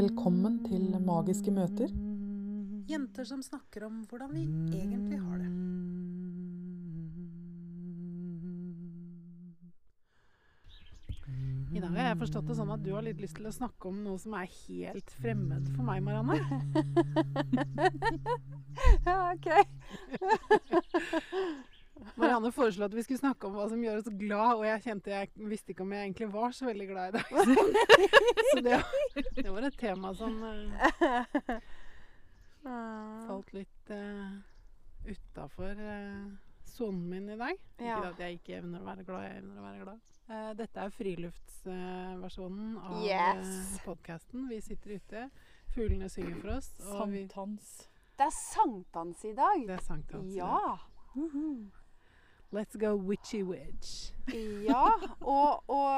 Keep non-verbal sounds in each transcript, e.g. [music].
Velkommen til Magiske møter. Jenter som snakker om hvordan vi egentlig har det. I dag har jeg forstått det sånn at du har litt lyst til å snakke om noe som er helt fremmed for meg, Marianne. [laughs] Ja, OK. [laughs] Marianne foreslo at vi skulle snakke om hva som gjør oss glad, og jeg kjente jeg visste ikke om jeg egentlig var så veldig glad i deg. [laughs] Så det, det var et tema som uh, falt litt uh, utafor sonen min i dag. Ja. Ikke at jeg ikke evner å være glad, jeg evner å være glad. Uh, dette er friluftsversjonen av Yes. uh, podkasten. Vi sitter ute, fuglene synger for oss. Og vi, Sankthans. Det er sankthans i dag. det er sankthans. i dag. Ja. Let's go witchy witch. Ja, og, og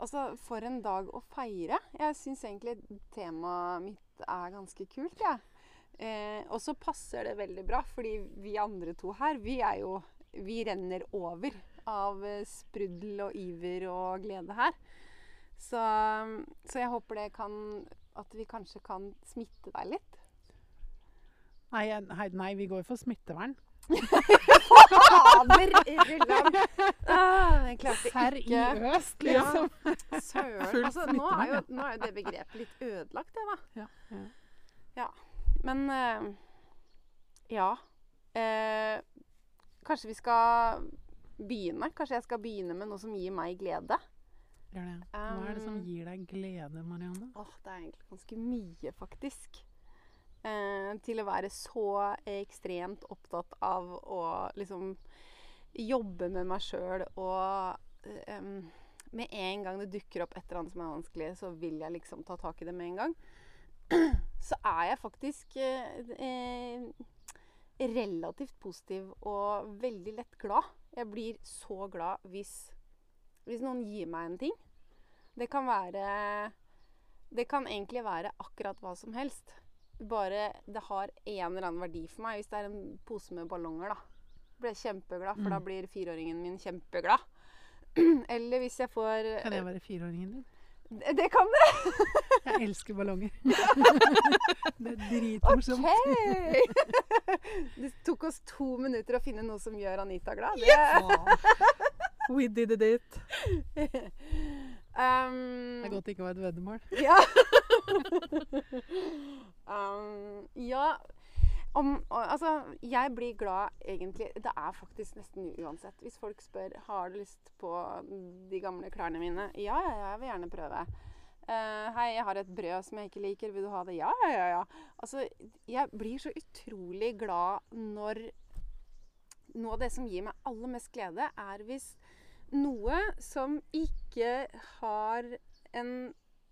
altså, for en dag å feire. Jeg syns egentlig temaet mitt er ganske kult, jeg. Eh, og så passer det veldig bra, fordi vi andre to her, vi er jo Vi renner over av eh, sprudel og iver og glede her. Så, så jeg håper det kan At vi kanskje kan smitte deg litt. Nei, nei, vi går for smittevern. Fader i Ah, jeg klarte ikke Seriøst, liksom. Søren. Altså, nå, er jo, nå er jo det begrepet litt ødelagt, det, da. Ja, ja. Men uh, ja. Uh, kanskje vi skal begynne? Kanskje jeg skal begynne med noe som gir meg glede? Gjør det. Hva er det som Um, gir deg glede, Marianne? Åh, det er egentlig ganske mye, faktisk. Eh, til å være så ekstremt opptatt av å liksom jobbe med meg sjøl og eh, Med en gang det dukker opp et eller annet som er vanskelig, så vil jeg liksom ta tak i det med en gang. [clears throat] Så er jeg faktisk eh, eh, relativt positiv og veldig lett glad. Jeg blir så glad hvis, hvis noen gir meg en ting. Det kan være Det kan egentlig være akkurat hva som helst. Bare det har en eller annen verdi for meg. Hvis det er en pose med ballonger, da. Blir jeg kjempeglad, for da Mm. blir fireåringen min kjempeglad. [clears throat] Eller hvis jeg får Kan jeg være fireåringen din? Det, det kan det! [laughs] Jeg elsker ballonger. [laughs] det er dritmorsomt. OK! [laughs] det tok oss to minutter å finne noe som gjør Anita glad. Det, We did it. Um, Det er godt det ikke var et veddemål. [laughs] Ja. um, ja. Om, altså, jeg blir glad egentlig Det er faktisk nesten uansett. Hvis folk spør har du lyst på de gamle klærne mine. Ja, ja, ja, jeg vil gjerne prøve. Uh, hei, jeg har et brød som jeg ikke liker. Vil du ha det? Ja, ja, ja. ja. Altså, jeg blir så utrolig glad når Noe av det som gir meg aller mest glede, er hvis noe som ikke har en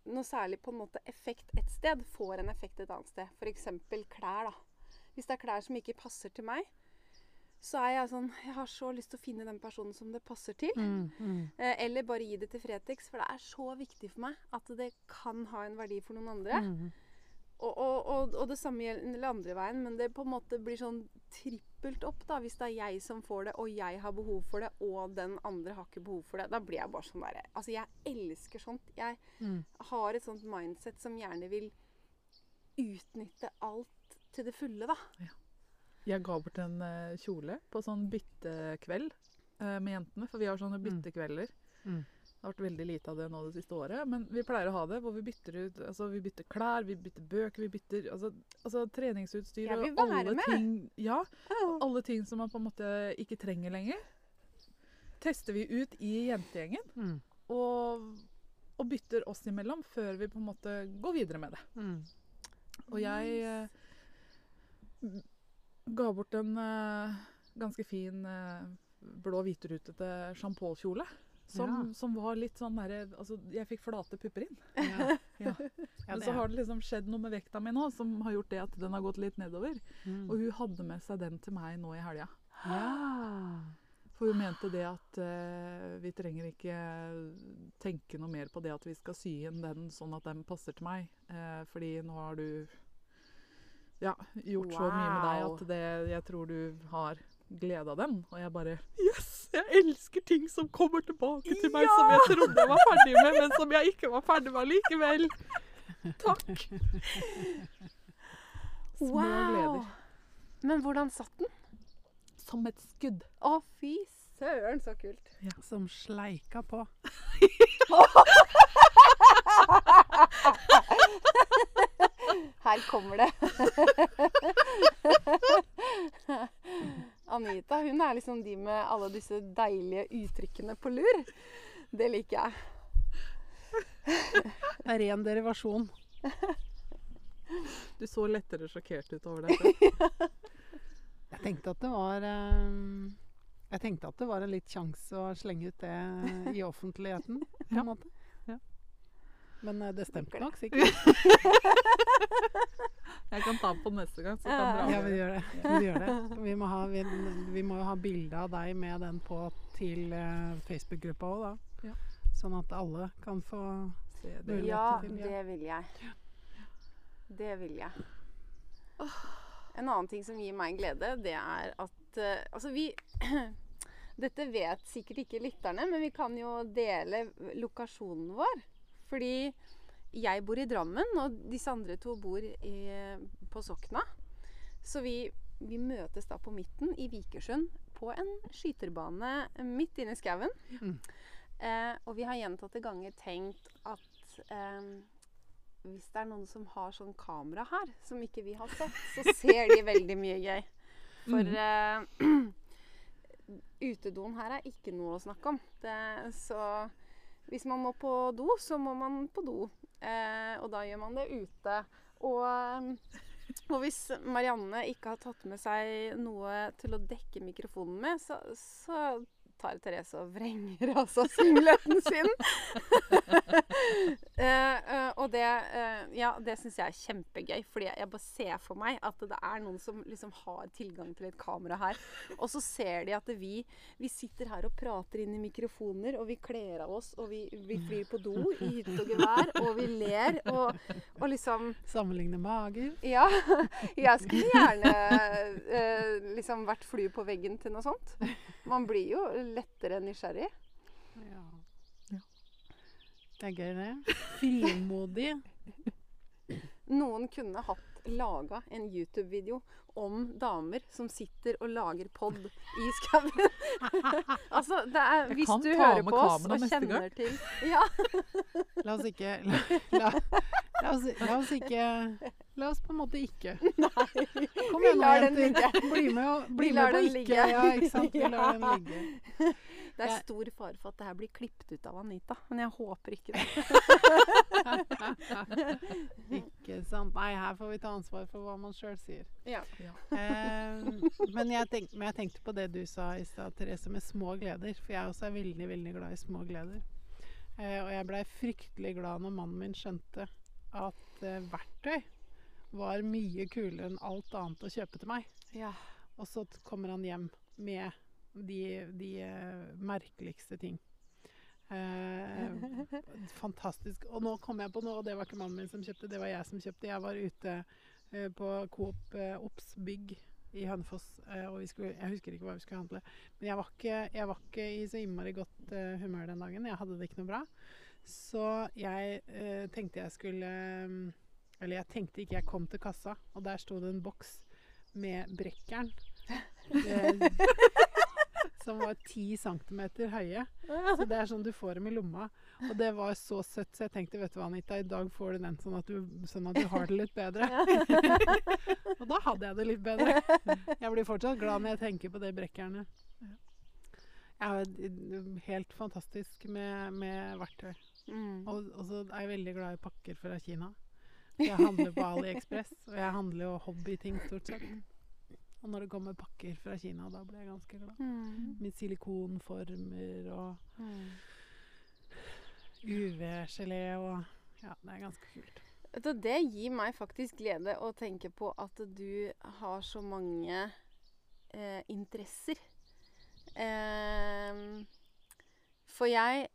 noe særlig på en måte effekt et sted, får en effekt et annet sted. F.eks. klær. da. Hvis det er klær som ikke passer til meg, så er jeg sånn Jeg har så lyst til å finne den personen som det passer til. Mm, mm. Eh, eller bare gi det til Fretex, for det er så viktig for meg at det kan ha en verdi for noen andre. Mm. Og, og, og, og det samme gjelder andre veien, men det på en måte blir sånn trippelt opp da, hvis det er jeg som får det, og jeg har behov for det, og den andre har ikke behov for det. Da blir jeg bare sånn derre Altså, jeg elsker sånt. Jeg Mm. har et sånt mindset som gjerne vil utnytte alt til det fulle, da. Jeg ga bort en eh, kjole på sånn byttekveld eh, med jentene, for vi har sånne Mm. byttekvelder. Mm. Det har vært veldig lite av det nå det siste året, men vi pleier å ha det hvor vi bytter ut altså vi bytter klær, vi bytter bøker, vi bytter altså, altså treningsutstyr og alle med. ting Ja, alle ting som man på en måte ikke trenger lenger. Tester vi ut i jentegjengen Mm. og, og bytter oss imellom før vi på en måte går videre med det. Mm. Og jeg uh, ga bort en uh, ganske fin uh, blå hviterutete sjampolkjole. Som, Ja. som var litt sånn derre Altså, jeg fikk flate pupper inn. Ja. [laughs] Ja. Men så har det liksom skjedd noe med vekta mi nå som har gjort det at den har gått litt nedover. Mm. Og hun hadde med seg den til meg nå i helga. Ja. For hun mente det at uh, vi trenger ikke tenke noe mer på det at vi skal sy inn den sånn at den passer til meg. Uh, fordi nå har du ja, gjort så mye med deg at det, jeg tror du har glede av den. Og jeg bare Yes! Jeg elsker ting som kommer tilbake til meg som jeg trodde jeg var ferdig med, men som jeg ikke var ferdig med likevel. Takk. Små Wow! gleder. Men hvordan satt den? Som et skudd. Å, fy søren, så kult. Som sleika på. Her kommer det. [laughs] Anita hun er liksom de med alle disse deilige uttrykkene på lur. Det liker jeg. [laughs] Det er ren derivasjon. Du så lettere sjokkert ut over dette. [laughs] Jeg tenkte at det var eh, Jeg tenkte at det var en litt sjanse å slenge ut det i offentligheten, på en Ja. måte. Men eh, det stemte nok sikkert. [laughs] Jeg kan ta den på neste gang, så kan dere Ja, vi gjør det. Vi, gjør det. Vi, må ha, vi, vi må jo ha bilde av deg med den på til eh, Facebook-gruppa òg, da. Ja. Sånn at alle kan få Se det. Ja, til, ja. det vil jeg. Det vil jeg. En annen ting som gir meg glede, det er at uh, Altså, vi [clears throat] Dette vet sikkert ikke lytterne, men vi kan jo dele lokasjonen vår. Fordi jeg bor i Drammen, og disse andre to bor i, på Sokna. Så vi, vi møtes da på midten i Vikersund på en skyterbane midt inne i skauen. Mm. Eh, og vi har gjentatte ganger tenkt at eh, hvis det er noen som har sånn kamera her, som ikke vi har sett, så [laughs] ser de veldig mye gøy. For eh, [clears throat] utedoen her er ikke noe å snakke om. Det, så hvis man må på do, så må man på do. Eh, og da gjør man det ute. Og, eh, og hvis Marianne ikke har tatt med seg noe til å dekke mikrofonen med, så, så tar Therese og vrenger seg singleten sin. uh, [laughs] uh, og det, uh, ja, det syns jeg er kjempegøy, fordi jeg, jeg bare ser for meg at det er noen som liksom har tilgang til et kamera her. Og så ser de at vi, vi sitter her og prater inn i mikrofoner, og vi kler av oss, og vi, vi flyr på do i hytte og gevær, og vi ler, og, og liksom sammenligne mager. Ja. Jeg skulle gjerne liksom vært flue på veggen til noe sånt. Man blir jo lettere nysgjerrig. Ja. Ja. Det er gøy, det. [laughs] Frimodig. Noen kunne hatt laga en YouTube-video om damer som sitter og lager pod i skauen. [laughs] altså, det er Hvis du hører på oss og kjenner kjenner til [laughs] Ja. La oss ikke La, la, la, oss, la oss ikke La oss på en måte ikke. [laughs] Kom Vi igjen lar den ligge. Bli med, og, bli med på den ikke. ligge. Ja, ikke sant. Vi [laughs] lar den ligge. Det er stor fare for at det her blir klippet ut av Anita, men jeg håper ikke det. [laughs] Ikke sant. Nei, her får vi ta ansvar for hva man sjøl sier. Ja. Eh, men, jeg tenk, men jeg tenkte på det du sa i stad, Therese, med små gleder. For jeg også er veldig, veldig glad i små gleder. Eh, og jeg blei fryktelig glad når mannen min skjønte at eh, verktøy var mye kulere enn alt annet å kjøpe til meg. ja. Og så kommer han hjem med de, de eh, merkeligste ting. Eh, [laughs] fantastisk. Og nå kom jeg på noe, og det var ikke mannen min som kjøpte, det var jeg som kjøpte. Jeg var ute eh, på Coop eh, Obs bygg i Hønefoss, og vi skulle, jeg husker ikke hva vi skulle handle. Men jeg var ikke, jeg var ikke i så innmari godt humør den dagen. Jeg hadde det ikke noe bra. Så jeg eh, tenkte jeg skulle Eller jeg tenkte ikke, jeg kom til kassa, og der sto det en boks med brekkeren. Som var ti centimeter høye. Så det er sånn du får dem i lomma. Og det var så søtt, så jeg tenkte vet du hva, Anita, i dag får du den sånn at du, sånn at du har det litt bedre. [laughs] og da hadde jeg det litt bedre. Jeg blir fortsatt glad når jeg tenker på de brekkerne. Jeg det er helt fantastisk med, med verktøy. Mm. Og, og så er jeg veldig glad i pakker fra Kina. Jeg handler på AliExpress, og jeg handler jo hobbyting stort sett. Og når det kommer pakker fra Kina, da blir jeg ganske glad. Mm. Med silikonformer og Mm. UV-gelé og Ja, det er ganske kult. Du, det gir meg faktisk glede å tenke på at du har så mange eh, interesser. Eh, for jeg,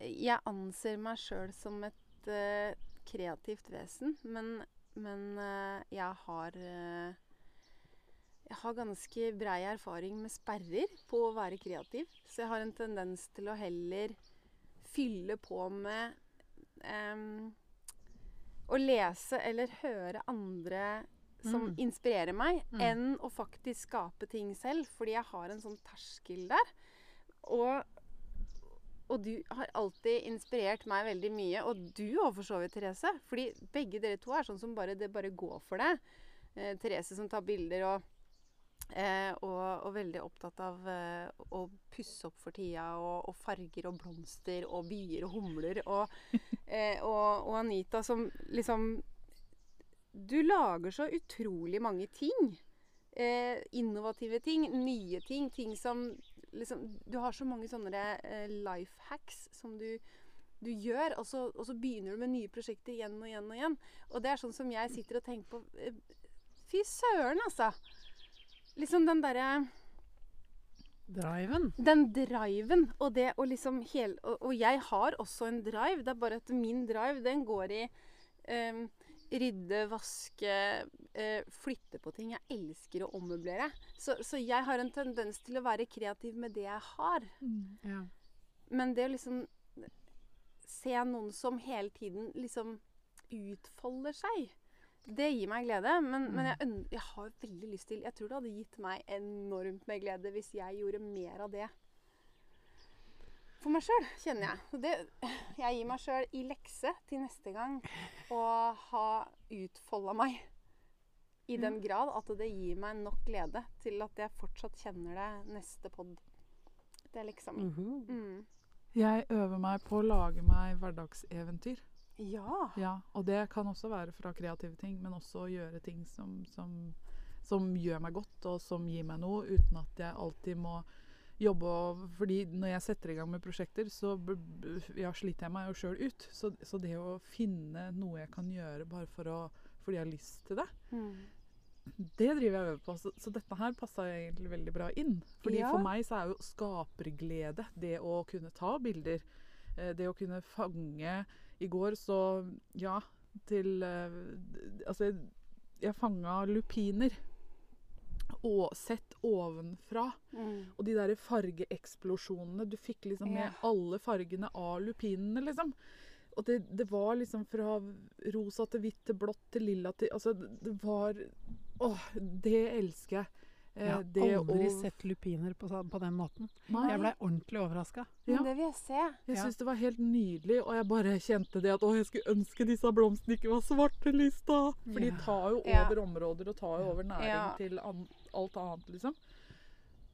jeg anser meg sjøl som et eh, kreativt vesen, men, men eh, jeg har eh, Jeg har ganske brei erfaring med sperrer på å være kreativ. Så jeg har en tendens til å heller fylle på med um, å å lese eller høre andre som Mm. inspirerer meg, Mm. enn å faktisk skape ting selv. Fordi jeg har en sånn terskel der. Og, og du har alltid inspirert meg veldig mye. Og du òg, for så vidt, Therese. Fordi begge dere to er sånn som bare, det bare går for det. Eh, Therese som tar bilder og Eh, og, og veldig opptatt av eh, å pusse opp for tida, og, og farger og blomster og bier og humler. Og, [laughs] eh, og, og Anita som liksom Du lager så utrolig mange ting. Eh, innovative ting, nye ting. Ting som liksom Du har så mange sånne eh, life hacks som du du gjør, og så, og så begynner du med nye prosjekter igjen og igjen og igjen. Og det er sånn som jeg sitter og tenker på eh, Fy søren, altså! Liksom den derre Driven. Den driven og det å liksom hele og, og jeg har også en drive. Det er bare at min drive, den går i em, rydde, vaske, eh, flytte på ting. Jeg elsker å ommøblere. Så, så jeg har en tendens til å være kreativ med det jeg har. Ja. Men det å liksom se noen som hele tiden liksom utfolder seg, det gir meg glede. Men, men jeg, jeg har veldig lyst til Jeg tror det hadde gitt meg enormt med glede hvis jeg gjorde mer av det. For meg sjøl, kjenner jeg. Det, jeg gir meg sjøl i lekse til neste gang å ha utfolda meg. I den grad at det gir meg nok glede til at jeg fortsatt kjenner det neste pod. Det er liksom mi. Mhm. Mm. Jeg øver meg på å lage meg hverdagseventyr. Ja. Ja, og det kan også være fra kreative ting, men også å gjøre ting som, som, som gjør meg godt, og som gir meg noe, uten at jeg alltid må jobbe og Fordi når jeg setter i gang med prosjekter, så ja, sliter jeg meg jo sjøl ut. Så, så det å finne noe jeg kan gjøre bare for å, fordi jeg har lyst til det, Mm. det driver jeg og øver på. Så, så dette her passa egentlig veldig bra inn. Fordi Ja. for meg så er jo skaperglede det å kunne ta bilder. eh, Det å kunne fange I går så Ja, til eh, Altså, jeg fanga lupiner. Og sett ovenfra. Mm. Og de der fargeeksplosjonene. Du fikk liksom med Ja. alle fargene av lupinene, liksom. Og det, det var liksom fra rosa til hvitt til blått til lilla til Altså, det, var Åh, det elsker jeg. Eh, Jeg har aldri å- sett lupiner på, på den måten. Nei, Jeg blei ordentlig overraska. Ja. Det vil jeg se. jeg ja. syns det var helt nydelig, og jeg bare kjente det at å, jeg skulle ønske disse blomstene ikke var svartelista. For de tar jo Ja. over områder og tar jo over næring Ja. til an alt annet, liksom.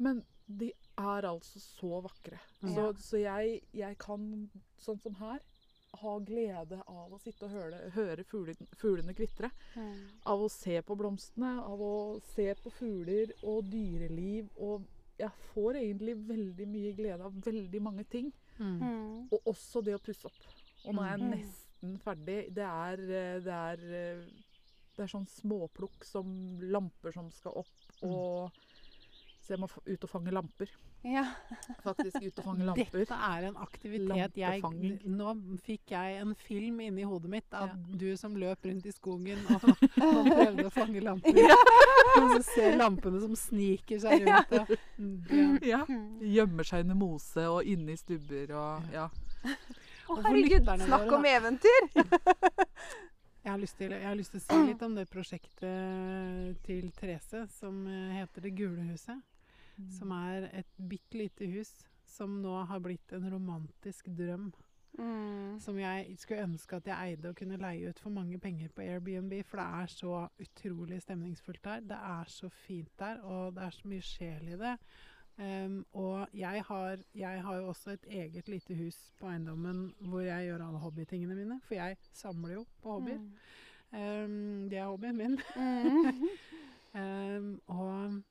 Men de er altså så vakre. Så, Ja. så jeg, jeg kan, sånn som her, ha glede av å sitte og høre, høre fuglene, fuglene kvitre. Mm. Av å se på blomstene, av å se på fugler og dyreliv. Og jeg får egentlig veldig mye glede av veldig mange ting. Mm. Mm. Og også det å pusse opp. Og nå er jeg Mm. nesten ferdig. Det er, eh, det er, eh, det er sånn småplukk som lamper som skal opp. Og så jeg må ut og fange lamper. Ja. [laughs] Faktisk ut og fange [laughs] lamper. Dette er en aktivitet jeg Nå fikk jeg en film inni hodet mitt av Ja. du som løp rundt i skogen [laughs] og, og prøvde å fange lamper. Og så ser lampene som sniker seg rundt. Og, Mm, ja. Ja. Gjemmer seg under mose og inne i stubber og ja. Å, herregud, snakk om eventyr! eventyr! Jeg har, lyst til, jeg har lyst til å si litt om det prosjektet til Therese som eh, heter Det gule huset. Som er et bitte lite hus som nå har blitt en romantisk drøm. Mm. Som jeg skulle ønske at jeg eide og kunne leie ut for mange penger på Airbnb. For det er så utrolig stemningsfullt der. Det er så fint der, og det er så mye sjel i det. Um, og jeg har, jeg har jo også et eget lite hus på eiendommen hvor jeg gjør alle hobbytingene mine. For jeg samler jo på hobbyer. Um, det er hobbyen min. Mm. Um, [laughs] [laughs] og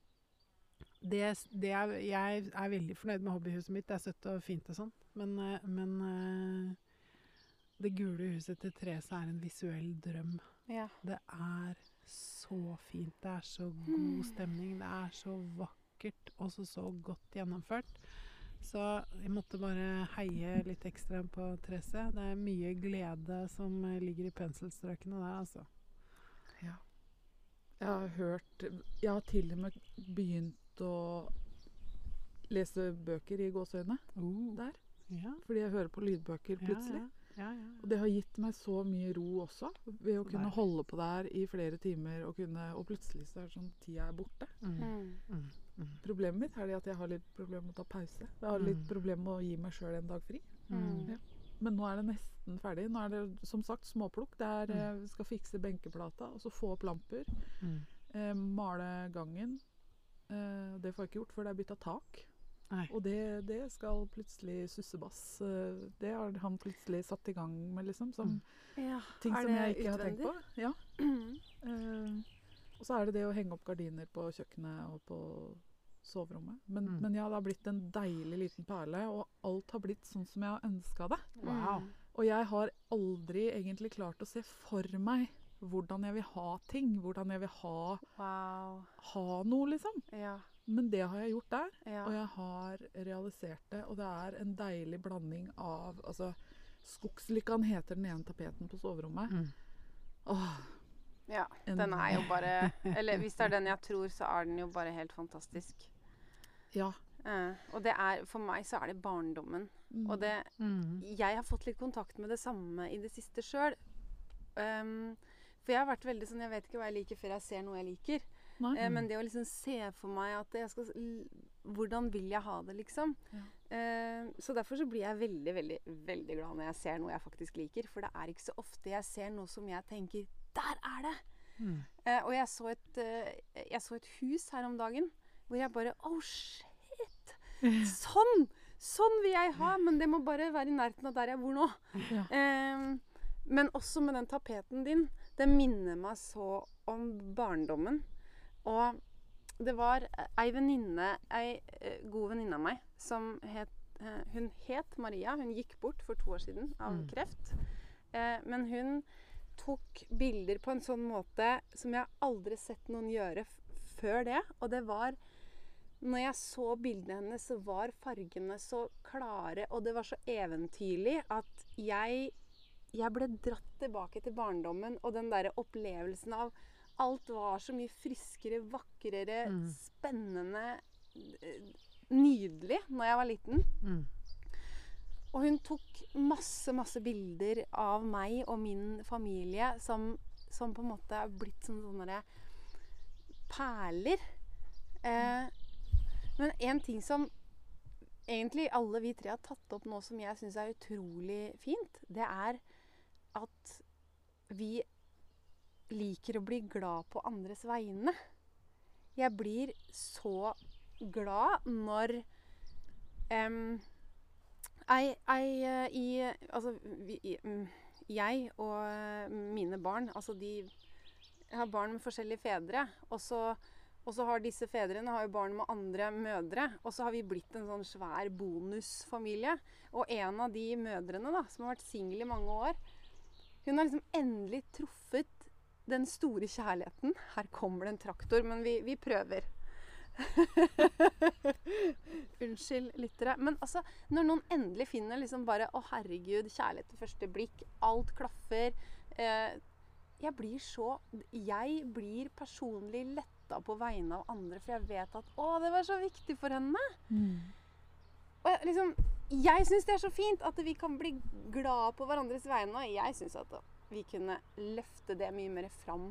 det, det er, jeg er veldig fornøyd med hobbyhuset mitt. Det er søtt og fint og sånn. Men, eh, men eh, det gule huset til Therese er en visuell drøm. Ja. Det er så fint. Det er så god [sighs] stemning. Det er så vakkert og så, så godt gjennomført. Så jeg måtte bare heie litt ekstra på Therese. Det er mye glede som ligger i penselstrøkene der, altså. Jeg har hørt Jeg har til og med begynt å lese bøker i gåseøynene uh, der. ja. Fordi jeg hører på lydbøker Ja, plutselig. ja. Ja, ja. Og det har gitt meg så mye ro også, ved å Så kunne der. holde på der i flere timer og kunne Og plutselig så er det sånn tida er borte. Mm. Mm. Mm. Problemet mitt er det at jeg har litt problemer med å ta pause. Jeg har litt Mm. problemer med å gi meg sjøl en dag fri. Mm. Ja. Men nå er det nesten ferdig. Nå er det som sagt småplukk. Det er, Mm. eh, skal fikse benkeplata, og så få opp lamper. Mm. Eh, male gangen. Eh, det får jeg ikke gjort før det er bytta tak. Nei. Og det, det skal plutselig sussebass. Eh, det har han plutselig satt i gang med, liksom. Som Mm. Ja, ting som jeg ikke har tenkt på. Ja. Mm. [clears throat] Eh, og så er det det å henge opp gardiner på kjøkkenet og på soverommet. Men, Mm. men ja, det har blitt en deilig liten perle, og alt har blitt sånn som jeg har ønska det. Wow. Mm. Og jeg har aldri egentlig klart å se for meg hvordan jeg vil ha ting. Hvordan jeg vil ha, Wow. ha noe, liksom. Ja. Men det har jeg gjort der, ja. og jeg har realisert det. Og det er en deilig blanding av altså, Skogslykkan heter den ene tapeten på soverommet. Mm. Åh, ja. Den er jo bare [laughs] Eller hvis det er den jeg tror, så er den jo bare helt fantastisk. Ja. Uh, og det er For meg så er det barndommen. Mm. Og det Mm. Jeg har fått litt kontakt med det samme i det siste sjøl. for jeg har vært veldig sånn Jeg vet ikke hva jeg liker før jeg ser noe jeg liker. Eh, men det å liksom se for meg at jeg skal Hvordan vil jeg ha det, liksom? Ja. Uh, så derfor så blir jeg veldig, veldig, veldig glad når jeg ser noe jeg faktisk liker. For det er ikke så ofte jeg ser noe som jeg tenker Der er det! Mm. Eh, og jeg så, et, eh, jeg så et hus her om dagen hvor jeg bare Oh, shit! [laughs] Sånn! Sånn vil jeg ha! Men det må bare være i nærheten av der jeg bor nå. Ja. Eh, men også med den tapeten din. Det minner meg så om barndommen. Og det var ei venninne, ei eh, god venninne av meg, som het Hun het Maria. Hun gikk bort for to år siden av Mm. kreft. Men hun tok bilder på en sånn måte som jeg aldri sett noen gjøre før det. Og det var Når jeg så bildene hennes, så var fargene så klare, og det var så eventyrlig at jeg jeg ble dratt tilbake til barndommen og den derre opplevelsen av Alt var så mye friskere, vakrere, Mm. spennende, eh, nydelig når jeg var liten. Mm. Og hun tok masse, masse bilder av meg og min familie som, som på en måte er blitt som sånne perler. Eh, men en ting som egentlig alle vi tre har tatt opp nå som jeg syns er utrolig fint, det er at vi liker å bli glad på andres vegne. Jeg blir så glad når em, ei, ei eh, i Altså vi, i, mm, jeg og eh, mine barn Altså de har barn med forskjellige fedre. Og så, og så har disse fedrene har jo barn med andre mødre. Og så har vi blitt en sånn svær bonusfamilie. Og en av de mødrene da, som har vært singel i mange år, hun har liksom endelig truffet den store kjærligheten. Her kommer det en traktor, men vi, vi prøver. [laughs] Unnskyld, lyttere. Men altså, når noen endelig finner liksom bare Å, herregud, kjærlighet til første blikk. Alt klaffer. Eh, jeg blir så Jeg blir personlig letta på vegne av andre, for jeg vet at Å, det var så viktig for henne. Mm. Og liksom, jeg syns det er så fint at vi kan bli glad på hverandres vegne. Og jeg syns at vi kunne løfte det mye mer fram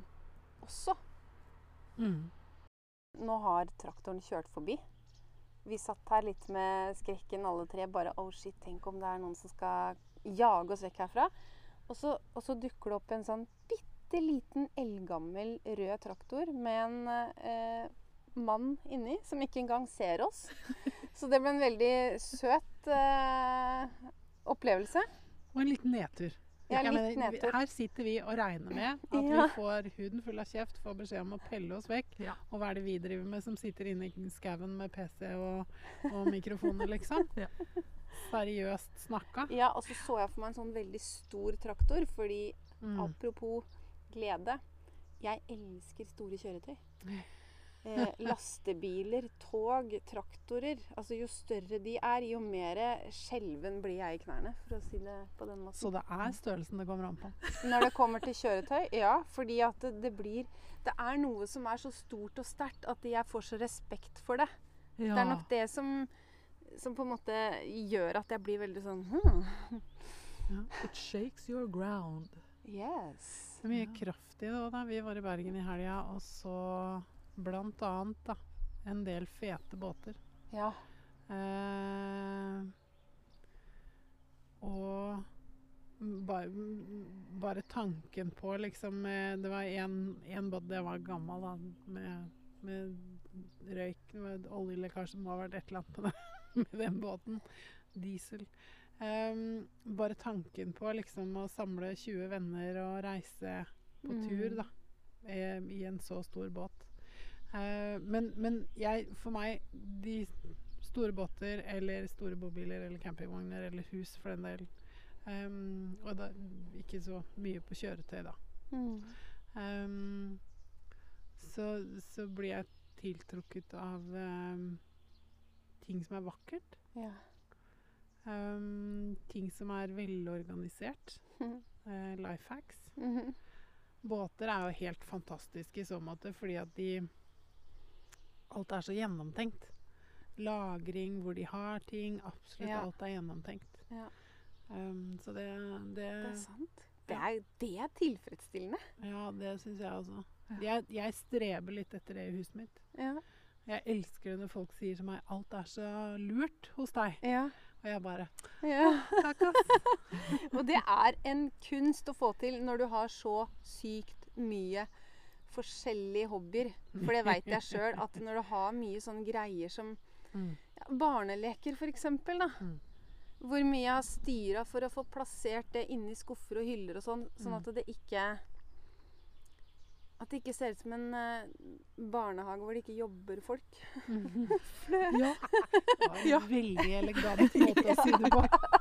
også. Mm. Nå har traktoren kjørt forbi. Vi satt her litt med skrekken alle tre. Bare oh shit, tenk om det er noen som skal jage oss vekk herfra. Og så, og så dukker det opp en sånn bitte liten eldgammel rød traktor med en eh, mann inni som ikke engang ser oss. Så det ble en veldig søt eh, opplevelse. Og en liten nedtur. Ja, litt nedtur. Her sitter vi og regner med [laughs] at Ja. vi får huden full av kjeft, får beskjed om å pelle oss vekk. Ja. Og hva er det vi driver med som sitter inne i skauen med PC og, og mikrofoner, liksom? [laughs] Ja. Seriøst snakka. Ja, og så så jeg for meg en sånn veldig stor traktor, fordi Mm. Apropos glede. Jeg elsker store kjøretøy. [laughs] Eh, lastebiler, tog, traktorer. Altså Jo større de er, jo mer skjelven blir jeg i knærne, for å si det på den måten. Så det er størrelsen det kommer an på. Når det kommer til kjøretøy, ja. Fordi at det, det blir Det er noe som er så stort og sterkt at jeg får så respekt for det. Ja. Det er nok det som, som på en måte gjør at jeg blir veldig sånn hmm. It shakes your ground. Yes. Det er mye kraft i det òg, da. Vi var i Bergen i helga, og så blant annet da, en del fete båter. Ja. Eh, og bare, bare tanken på liksom eh, Det var én båt, det var gammel, da, med, med røyk med oljelekkasje, som må ha vært et eller annet med, [laughs] det, med den båten. Diesel. Eh, bare tanken på liksom å samle 20 venner og reise på Mm. tur, da. eh, I en så stor båt. Eh, men, men jeg, for meg, de store båter eller store bobiler eller campingvogner eller hus for den del um, Og da ikke så mye på kjøretøy, da. Mm. um, så, så blir jeg tiltrukket av um, ting som er vakkert. Ja. Ting som er velorganisert. Uh, [laughs] life hacks. Mhm. Båter er jo helt fantastiske i så måte, fordi at de Alt er så gjennomtenkt. Lagring, hvor de har ting. Absolutt Ja. alt er gjennomtenkt. Ja. Um, så det, det, Det er sant. Det er, det er tilfredsstillende. Ja, det syns jeg også. Jeg, jeg streber litt etter det i huset mitt. Ja. Jeg elsker det når folk sier til meg 'alt er så lurt hos deg'. ja. Og jeg bare ja. Takk, ass. [laughs] Og det er en kunst å få til når du har så sykt mye forskjellige hobbyer. For det veit jeg sjøl, at når du har mye sånne greier som Mm. ja, barneleker, for eksempel, da. Mm. Hvor mye jeg har styra for å få plassert det inni skuffer og hyller og sånn, sånn Mm. at det ikke At det ikke ser ut som en uh, barnehage hvor det ikke jobber folk. [laughs] Ja, Det var en Ja. veldig elegant [laughs] måte å si det på. [laughs]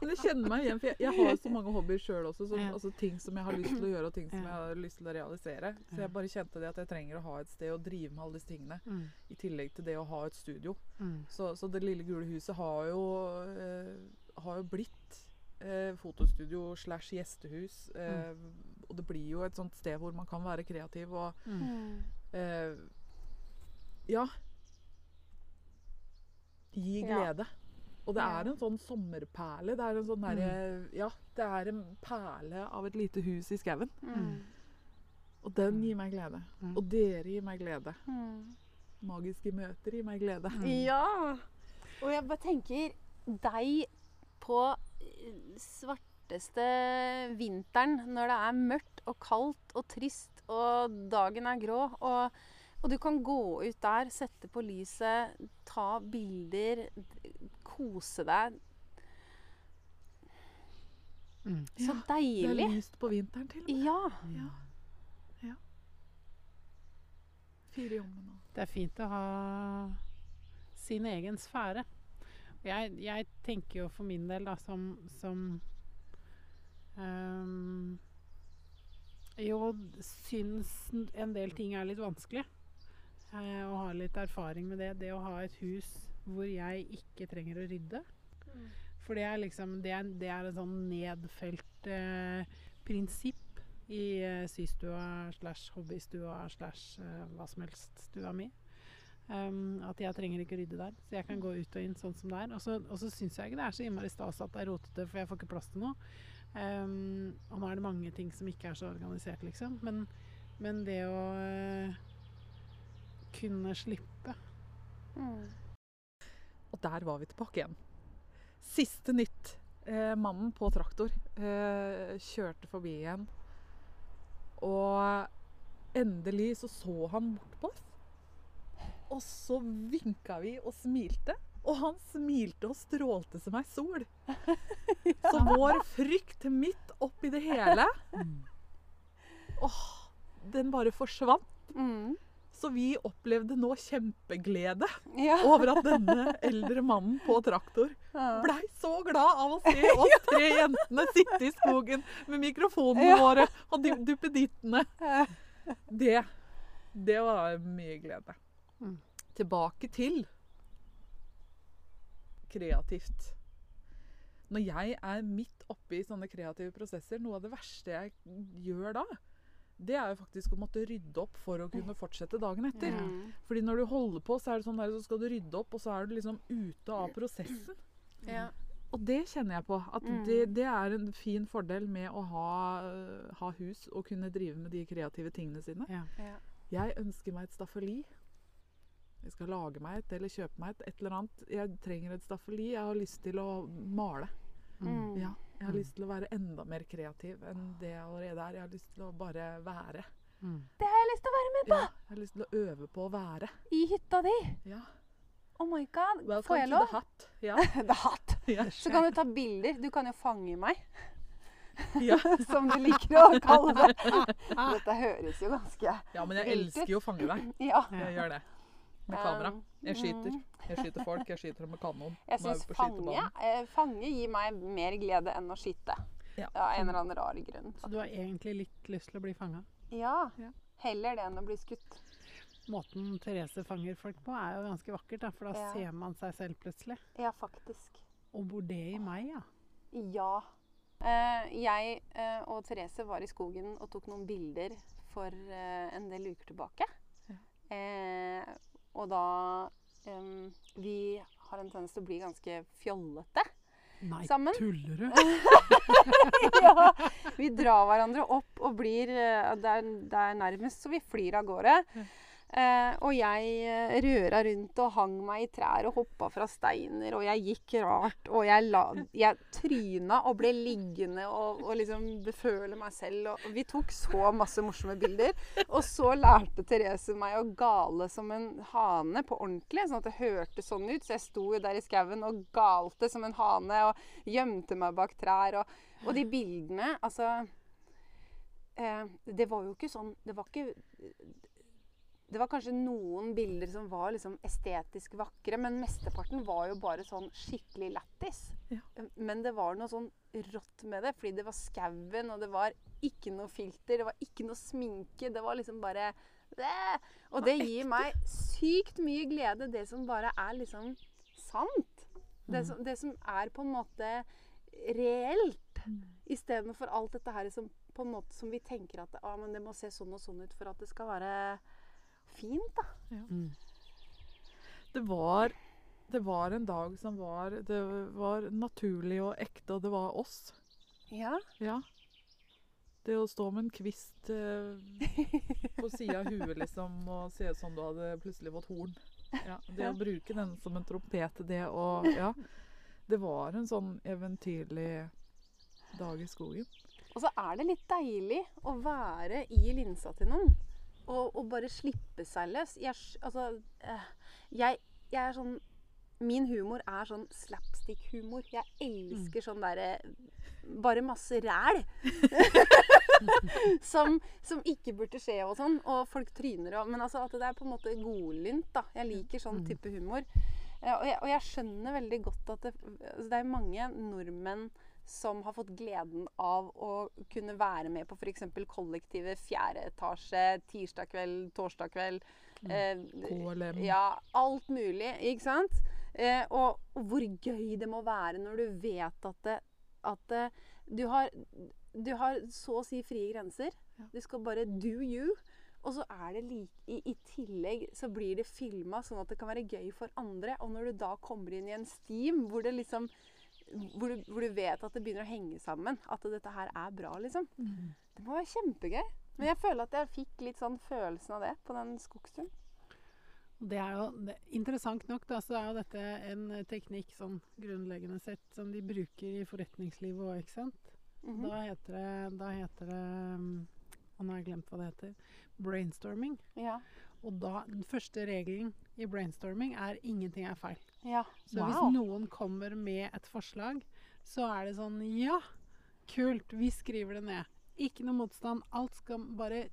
men jeg kjenner meg igjen, for jeg, jeg har så mange hobbyer sjøl også. Som, Ja. altså ting som jeg har lyst til å gjøre, og ting som Ja. jeg har lyst til å realisere. Så jeg bare kjente det at jeg trenger å ha et sted å drive med alle disse tingene. Mm. I tillegg til det å ha et studio. Mm. Så, så det lille gule huset har jo, eh, har jo blitt eh, fotostudio slash gjestehus. Eh, Og det blir jo et sånt sted hvor man kan være kreativ og Mm. eh, Ja. Gi Ja. Og det er en sånn sommerperle. Det er en sånn derre Ja, det er en perle av et lite hus i skauen. Mm. Og den gir meg glede. Mm. Og dere gir meg glede. Mm. Magiske møter gir meg glede. Mm. Ja! Og jeg bare tenker deg på eh, svarteste vinteren når det er mørkt og kaldt og trist og dagen er grå. Og, og du kan gå ut der, sette på lyset, ta bilder, kose deg. Mm. Så Ja, Det er lyst på vinteren til og med. Ja. Ja. ja. Fire i ovnen nå. Det er fint å ha sin egen sfære. Jeg, jeg tenker jo for min del, da, som, som um, Jo, syns en del ting er litt vanskelig. Eh, og har litt erfaring med det. Det å ha et hus hvor jeg ikke trenger å rydde. For det er liksom Det er, det er et sånn nedfelt eh, prinsipp i eh, systua slash hobbystua slash eh, hva som helst-stua mi. Um, at jeg trenger ikke rydde der. Så jeg kan gå ut og inn sånn som det er. Og så, og så syns jeg ikke det er så innmari stas at det er rotete, for jeg får ikke plass til noe. Um, og nå er det mange ting som ikke er så organisert, liksom. Men, men det å eh, kunne slippe Mm. Og der var vi tilbake igjen. Siste nytt. Eh, mannen på traktor eh, kjørte forbi igjen. Og endelig så så han bort på oss. Og så vinka vi og smilte. Og han smilte og strålte som ei sol. [laughs] Så vår frykt midt oppi det hele Åh, den bare forsvant. Mm. Så vi opplevde nå kjempeglede Ja. [laughs] over at denne eldre mannen på traktor Ja. blei så glad av å se oss [laughs] tre jentene sitte i skogen med mikrofonene Ja. våre og du- duppedittene. Det, det var mye glede. Mm. Tilbake til kreativt. Når jeg er midt oppi sånne kreative prosesser, noe av det verste jeg gjør da, det er jo faktisk å måtte rydde opp for å kunne fortsette dagen etter. Ja. Fordi når du holder på, så er det sånn der, så skal du rydde opp, og så er du liksom ute av prosessen. Ja. og det kjenner jeg på. At Mm. det, det er en fin fordel med å ha, øh, ha hus og kunne drive med de kreative tingene sine. Ja. Ja. Jeg ønsker meg et staffeli. Jeg skal lage meg et eller kjøpe meg et. et eller annet. Jeg trenger et staffeli. Jeg har lyst til å male. Mm. Ja, jeg har Mm. lyst til å være enda mer kreativ enn det jeg allerede er. Jeg har lyst til å bare være. Mm. Det har jeg lyst til å være med på! Ja, jeg har lyst til å øve på å være. I hytta di. Ja. Oh my god. Får jeg the lov? Ja. Det er hatt. Ja. Så kan du ta bilder. Du kan jo fange meg, Ja. [laughs] som du liker å kalle det. [laughs] Dette høres jo ganske ja, men jeg elsker jo å fange deg. Ja. Jeg gjør det. Med kamera. Um, Jeg skyter. mm. Jeg skyter folk. Jeg skyter dem med kanon. [laughs] Jeg syns fange, eh, fange gir meg mer glede enn å skyte. Ja. Av en eller annen rar grunn. Så du har egentlig litt lyst til å bli fanga? Ja. Ja. Heller det enn å bli skutt. Måten Therese fanger folk på, er jo ganske vakkert, da, for da Ja. ser man seg selv plutselig. Ja, faktisk. Og bor det i meg, ja? Ja. Eh, jeg eh, og Therese var i skogen og tok noen bilder for en del uker tilbake. Eh, og da um, Vi har en tendens til å bli ganske fjollete. Nei, Sammen? tuller du? [laughs] ja, vi drar hverandre opp og blir eh, Det er, det er nærmest så vi flyr av gårde. Eh, og jeg eh, røra rundt og hang meg i trær og hoppa fra steiner, og jeg gikk rart. Og jeg, la, jeg tryna og ble liggende og, og liksom beføle meg selv. Og, vi tok så masse morsomme bilder. Og så lærte Therese meg å gale som en hane på ordentlig, sånn at det hørtes sånn ut. Så jeg sto der i skauen og galte som en hane og gjemte meg bak trær. Og, og de bildene, altså eh, Det var jo ikke sånn Det var ikke det var kanskje noen bilder som var liksom estetisk vakre, men mesteparten var jo bare sånn skikkelig lættis. Ja. Men det var noe sånn rått med det, fordi det var skauen, og det var ikke noe filter, det var ikke noe sminke. Det var liksom bare det. Og det gir meg sykt mye glede, det som bare er liksom sant. Det som, det som er på en måte reelt. Istedenfor alt dette her som, på en måte, som vi tenker at ah, men det må se sånn og sånn ut for at det skal være fint. da. Mm. Det var, det var en dag som var Det var naturlig og ekte, og det var oss. Ja. Ja. Det å stå med en kvist eh, på sida av huet liksom, og se ut som du hadde plutselig fått horn. Ja, det å bruke den som en trompet, det å Ja. Det var en sånn eventyrlig dag i skogen. Og så er det litt deilig å være i linsa til noen. Og, og bare slippe seg løs. Jeg, altså, eh, jeg, jeg er sånn Min humor er sånn slapstick-humor. Jeg elsker sånn derre Bare masse ræl. [laughs] som, som ikke burde skje og sånn. Og folk tryner og Men altså at det er på en måte godlynt, da. Jeg liker sånn type humor. Eh, Og jeg, og jeg skjønner veldig godt at det, altså det er mange nordmenn som har fått gleden av å kunne være med på f.eks. kollektivet fjerde etasje, tirsdag kveld, torsdag kveld. Eh, KLM. ja, alt mulig, ikke sant? Eh, og, og hvor gøy det må være når du vet at, det, at det, du, har, du har så å si frie grenser. Ja. Du skal bare do you. Og så er det like, i, I tillegg så blir det filma sånn at det kan være gøy for andre. Og når du da kommer inn i en steam hvor det liksom hvor du, hvor du vet at det begynner å henge sammen. At dette her er bra, liksom. Det må være kjempegøy. Men jeg føler at jeg fikk litt sånn følelsen av det på den skogsturen. Det er jo det, Interessant nok da, så er jo dette en teknikk sånn grunnleggende sett som de bruker i forretningslivet òg, ikke sant? Mhm. Da heter det, da heter det og nå har jeg glemt hva det heter. Brainstorming. Ja. Og da, den første regelen i brainstorming er ingenting er feil. Ja. Så wow. hvis noen kommer med et forslag, så er det sånn Ja, kult, vi skriver det ned. Ikke noe motstand. Alt skal bare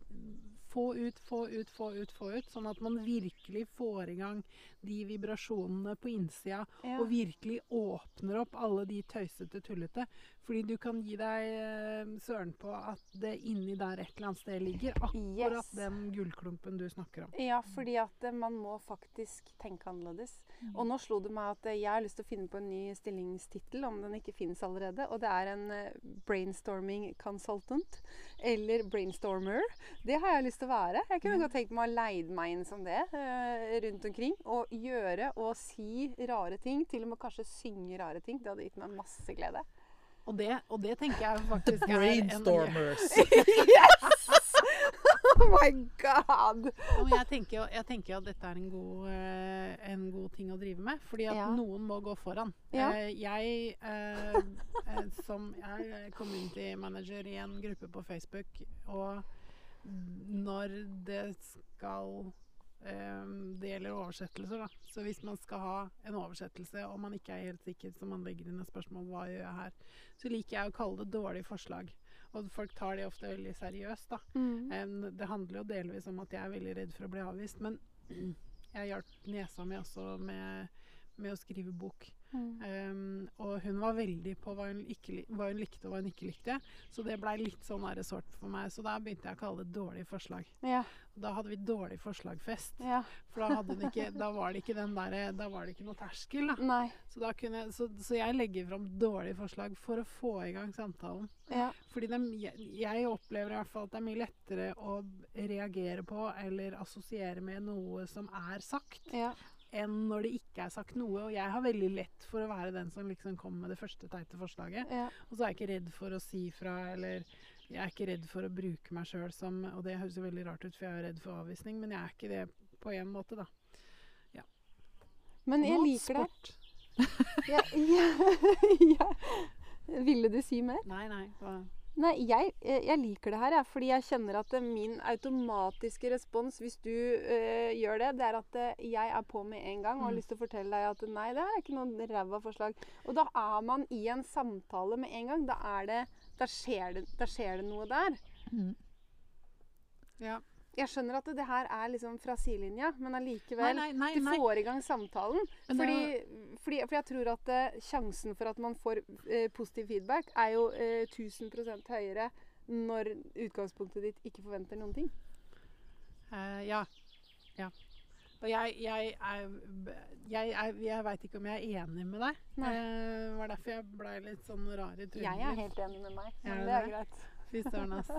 få ut, få ut, få ut, få ut. Sånn at man virkelig får i gang de vibrasjonene på innsida. Ja. Og virkelig åpner opp alle de tøysete, tullete. Fordi du kan gi deg eh, søren på at det inni der et eller annet sted ligger akkurat Yes. den gullklumpen du snakker om. Ja, fordi at eh, man må faktisk tenke annerledes. Og nå slo det meg at eh, jeg har lyst til å finne på en ny stillingstittel, om den ikke finnes allerede. Og det er en brainstorming consultant. Eller brainstormer. Det har jeg lyst til å være. Jeg kunne godt tenkt meg å leide leid meg inn som det rundt omkring. Og gjøre og si rare ting. Til og med kanskje synge rare ting. Det hadde gitt meg masse glede. Og det, og det tenker jeg faktisk er en Brainstormers. [laughs] Yes! [laughs] oh my god! Og jeg tenker, jeg tenker at dette er en god, eh, en god ting å drive med. Fordi at Ja. noen må gå foran. Ja. Eh, jeg, eh, som jeg er community manager i en gruppe på Facebook, og når det skal Det gjelder oversettelser, da. Så hvis man skal ha en oversettelse, og man ikke er helt sikker, så man legger inn et spørsmål hva gjør jeg her, så liker jeg å kalle det dårlige forslag. Og folk tar det ofte veldig seriøst, da. Mm. Det handler jo delvis om at jeg er veldig redd for å bli avvist, men [clears throat] jeg hjalp niesa mi også med, med å skrive bok. Mm. Um, og hun var veldig på hva hun, ikke, hva hun likte og hva hun ikke likte. Så det blei litt sånn resort for meg. Så da begynte jeg å kalle det dårlig forslag. Ja. Da hadde vi dårlig forslagfest. ja. For da, ikke, da var det ikke den der, Da var det ikke noe terskel. Da. Så, da kunne, så, så jeg legger fram dårlige forslag for å få i gang samtalen. Ja. Fordi jeg, jeg opplever i hvert fall at det er mye lettere å reagere på eller assosiere med noe som er sagt, Ja. Enn når det ikke er sagt noe. Og jeg har veldig lett for å være den som liksom kommer med det første teite forslaget. Ja. Og så er jeg ikke redd for å si fra, eller jeg er ikke redd for å bruke meg sjøl som Og det høres jo veldig rart ut, for jeg er redd for avvisning, men jeg er ikke det på en måte, da. Men jeg Nå, liker det. sport. Ja, ja, [laughs] ja. Ville du si mer? Nei, nei. hva- Nei, jeg, eh, jeg liker det her, jeg, fordi jeg kjenner at eh, min automatiske respons hvis du øh, gjør det, det er at jeg er på med en gang og har Mm. lyst til å fortelle deg at nei, det her er ikke noen ræva forslag. Og da er man i en samtale med en gang. Da, er det, da, skjer, det, da skjer det noe der. Mm. Ja. Jeg skjønner at det, det her er liksom fra sidelinja, men allikevel Nei, nei, nei. Det får i gang samtalen. Fordi, det Fordi, fordi, jeg tror at uh, sjansen for at man får uh, positiv feedback, er jo uh, 1000 høyere når utgangspunktet ditt ikke forventer noen ting. Eh, ja. ja. Og jeg, jeg, jeg, jeg, er, jeg veit ikke om jeg er enig med deg. Eh, Det var derfor jeg blei litt sånn rar i trynet. Jeg er helt enig med meg, men du det er greit. Fy søren, ass.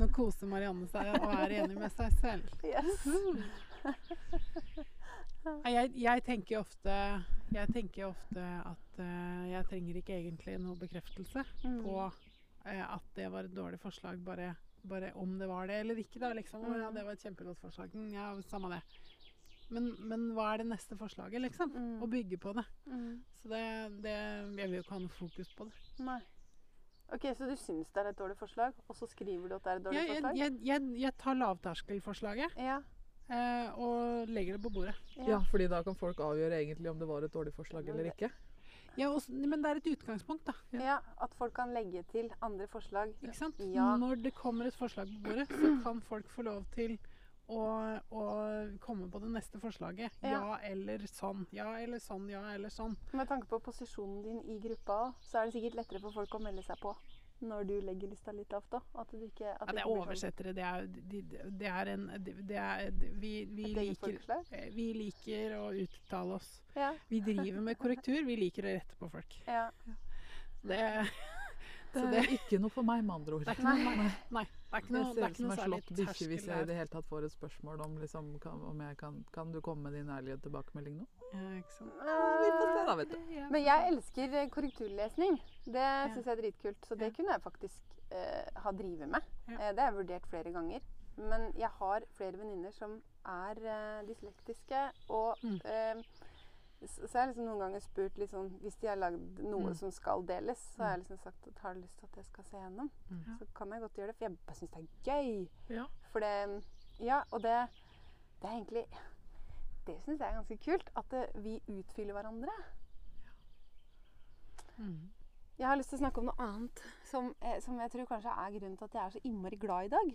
Nå koser Marianne seg og er enig med seg selv. Yes. Jeg, jeg tenker ofte Jeg tenker ofte at eh, jeg trenger ikke egentlig noe bekreftelse Mm. på eh, at det var et dårlig forslag, bare, bare om det var det eller ikke. da, liksom. Ja, Mm. det var et kjempegodt forslag. Mm, Ja, samme det. Men, men hva er det neste forslaget, liksom? Mm. Å bygge på det. Mm. Så det, det Jeg vil jo ikke ha noe fokus på det. Nei. OK, så du syns det er et dårlig forslag, og så skriver du at det er et dårlig Jeg, forslag? jeg, jeg, jeg tar lavterskelforslaget Ja. eh, og legger det på bordet. Ja, fordi da kan folk avgjøre egentlig om det var et dårlig forslag eller ikke. Ja, også, men det er et utgangspunkt, da. ja. At folk kan legge til andre forslag. Ikke sant? Ja. Når det kommer et forslag på bordet, så kan folk få lov til å, og, komme på det neste forslaget. Ja. Ja. eller sånn. Ja eller sånn, ja eller sånn. Med tanke på posisjonen din i gruppa, så er det sikkert lettere for folk å melde seg på når du legger lista litt lavt. da. At du ikke at Ja, det er oversettere. Det er, det, de er en det er, Vi, vi, liker, eh, vi liker å uttale oss. Ja, Vi driver med korrektur. Vi liker å rette på folk. ja. Det, Det Så er ikke noe for meg, med andre ord. det er ikke noe, nei, nei, det er ikke Det noe, Jeg ser er ut ikke som en slått bikkje hvis jeg i det hele tatt får et spørsmål om liksom, kan, om jeg kan, kan du komme med din ærlige tilbakemelding nå? Ja, ikke sant. Vi får se, da, vet du. Men jeg elsker eh, korrekturlesning. Det syns jeg er dritkult. Så det kunne jeg faktisk eh, ha drevet med. Eh, det har jeg vurdert flere ganger. Men jeg har flere venninner som er eh, dyslektiske. Og Mm. Eh, jeg så har liksom noen ganger spurt sånn Hvis de har lagd noe Mm. som skal deles, så har jeg liksom sagt at har du lyst til at jeg skal se gjennom, Mm. så kan jeg godt gjøre det. For jeg bare syns det er gøy. Ja. For det Ja, og det, det er egentlig Det syns jeg er ganske kult. At det, vi utfyller hverandre. Mm. Jeg har lyst til å snakke om noe annet som, eh, som jeg tror kanskje er grunnen til at jeg er så innmari glad i dag.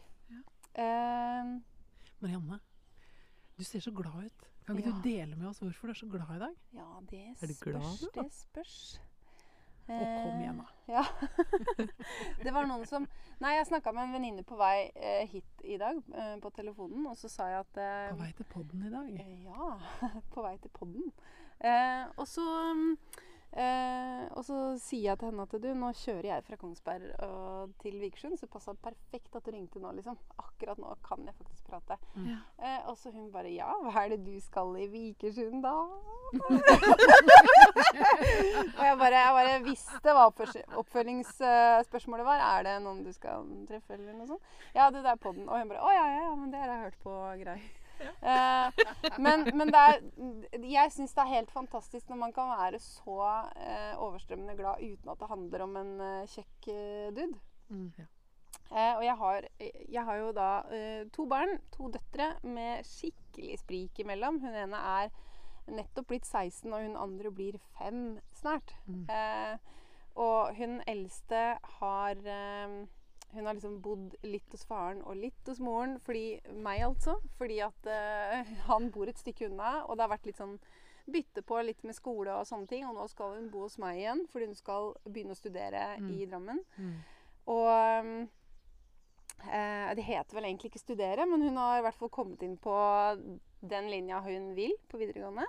Eh, Marianne, du ser så glad ut. Kan ikke Ja. du dele med oss hvorfor du er så glad i dag? ja, det Er glad, spørs. da? Det spørs. Og kom igjen, da. [laughs] Ja. [laughs] det var noen som Nei, jeg snakka med en venninne på vei eh, hit i dag eh, på telefonen, og så sa jeg at eh, På vei til podden i dag. eh, Ja, [laughs] på vei til podden. Eh, og så mm, eh, Og så sier jeg til henne at du, nå kjører jeg fra Kongsberg og til Vikersund, så det passa perfekt at du ringte nå, liksom. Akkurat nå kan jeg faktisk prate. Mm. Eh, og så hun bare Ja, hva er det du skal i Vikersund, da? [laughs] og jeg bare, jeg bare visste hva oppfølgingsspørsmålet var. Er det noen du skal treffe, eller noe sånt? Ja, det der på den. Og hun bare Å ja, ja, ja, men det har jeg hørt på greier. Eh, men, men er, jeg syns det er helt fantastisk når man kan være så eh, overstrømmende glad uten at det handler om en eh, kjekk dude. Mm. Eh, og jeg har, jeg har jo da to barn, to døtre, med skikkelig sprik imellom. Hun ene er nettopp blitt 16, og hun andre blir fem snart. Mm. Eh, og hun eldste har Hun har liksom bodd litt hos faren og litt hos moren. Fordi meg, altså. Fordi at uh, han bor et stykke unna, og det har vært litt sånn bytte på litt med skole og sånne ting. Og nå skal hun bo hos meg igjen, fordi hun skal begynne å studere Mm. i Drammen. Mm. Og eh, Det heter vel egentlig ikke studere, men hun har i hvert fall kommet inn på den linja hun vil på videregående.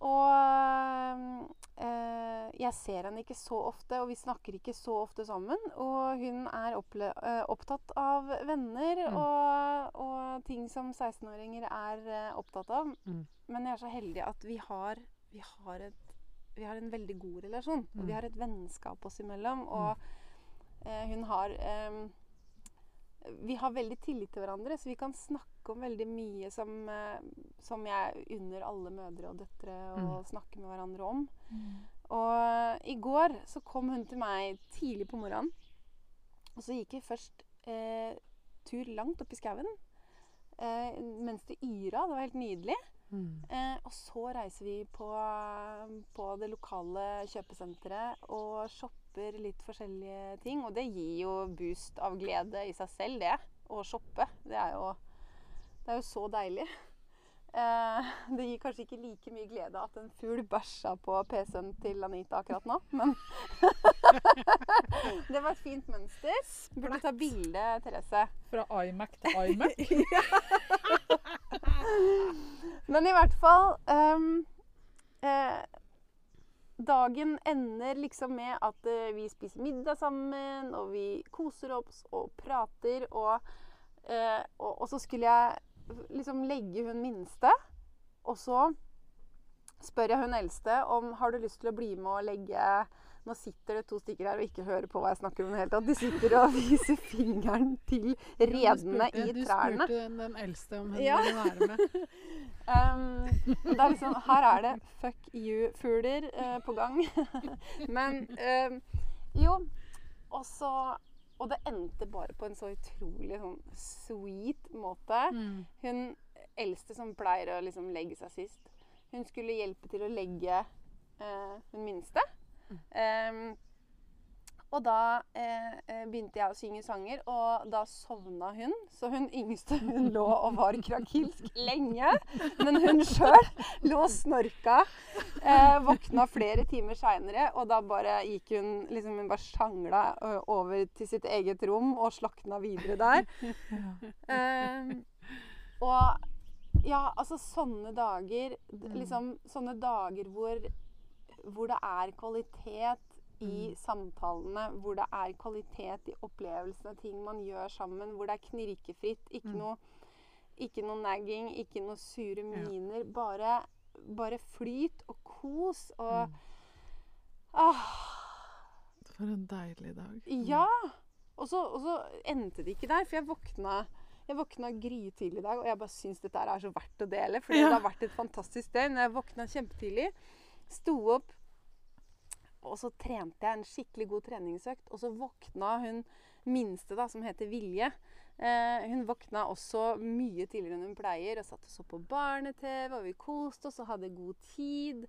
Og eh, jeg ser henne ikke så ofte, og vi snakker ikke så ofte sammen. Og hun er eh, opptatt av venner Mm. og, og ting som 16-åringer er eh, opptatt av. Mm. Men jeg er så heldig at vi har, vi har, et, vi har en veldig god relasjon. Og Mm. vi har et vennskap oss imellom. Og eh, hun har em, Vi har veldig tillit til hverandre, så vi kan snakke om veldig mye som, eh, som jeg unner alle mødre og døtre å Mm. snakke med hverandre om. Og i går så kom hun til meg tidlig på morgenen. Og så gikk vi først eh, tur langt opp i skauen eh, mens det yra. Det var helt nydelig. Mm. Eh, og så reiser vi på, på det lokale kjøpesenteret og shopper litt forskjellige ting. Og det gir jo boost av glede i seg selv, det. Å shoppe. Det er jo, det er jo så deilig. Eh, det gir kanskje ikke like mye glede at en fugl bæsja på PC-en til Anita akkurat nå, men [laughs] Det var et fint mønster. Burde ta bilde, Therese. Fra iMac til iMac. [laughs] [laughs] Men i hvert fall um, eh, Dagen ender liksom med at eh, vi spiser middag sammen, og vi koser oss og prater. Og, eh, og, og så skulle jeg liksom legge hun minste, og så spør jeg hun eldste om har du lyst til å bli med og legge Nå sitter det to stykker her og ikke hører på hva jeg snakker om Helt. De sitter og [laughs] viser fingeren til redene i trærne. du spurte den eldste om hun Ja. ville være med. [laughs] Um, det er liksom, her er det fuck you-fugler uh, på gang. [laughs] Men um, jo. Og så Og det endte bare på en så utrolig sånn sweet måte. Mm. Hun eldste som pleier å liksom legge seg sist, hun skulle hjelpe til å legge uh, hun minste. Um, og da eh, eh, begynte jeg å synge sanger, og da sovna hun. Så hun yngste hun lå og var krakilsk lenge. Men hun sjøl lå og snorka. Eh, våkna flere timer seinere, og da bare gikk hun liksom Hun bare sjangla over til sitt eget rom og slakna videre der. Eh, og ja, altså sånne dager Liksom sånne dager hvor, hvor det er kvalitet i samtalene, hvor det er kvalitet i opplevelsene ting man gjør sammen, hvor det er knirkefritt, ikke Mm. noe ikke noe nagging, ikke noe sure Ja. miner. Bare, bare flyt og kos og Mm. ah, For en deilig dag. Ja! Og så, og så endte det ikke der, for jeg våkna jeg våkna grytidlig i dag, og jeg bare syns dette er så verdt å dele. For Ja. det har vært et fantastisk døgn. Jeg våkna kjempetidlig, sto opp, og så trente jeg en skikkelig god treningsøkt. Og så våkna hun minste, da, som heter Vilje. Eh, hun våkna også mye tidligere enn hun pleier og satt og så på barne-TV, og vi koste oss og hadde god tid.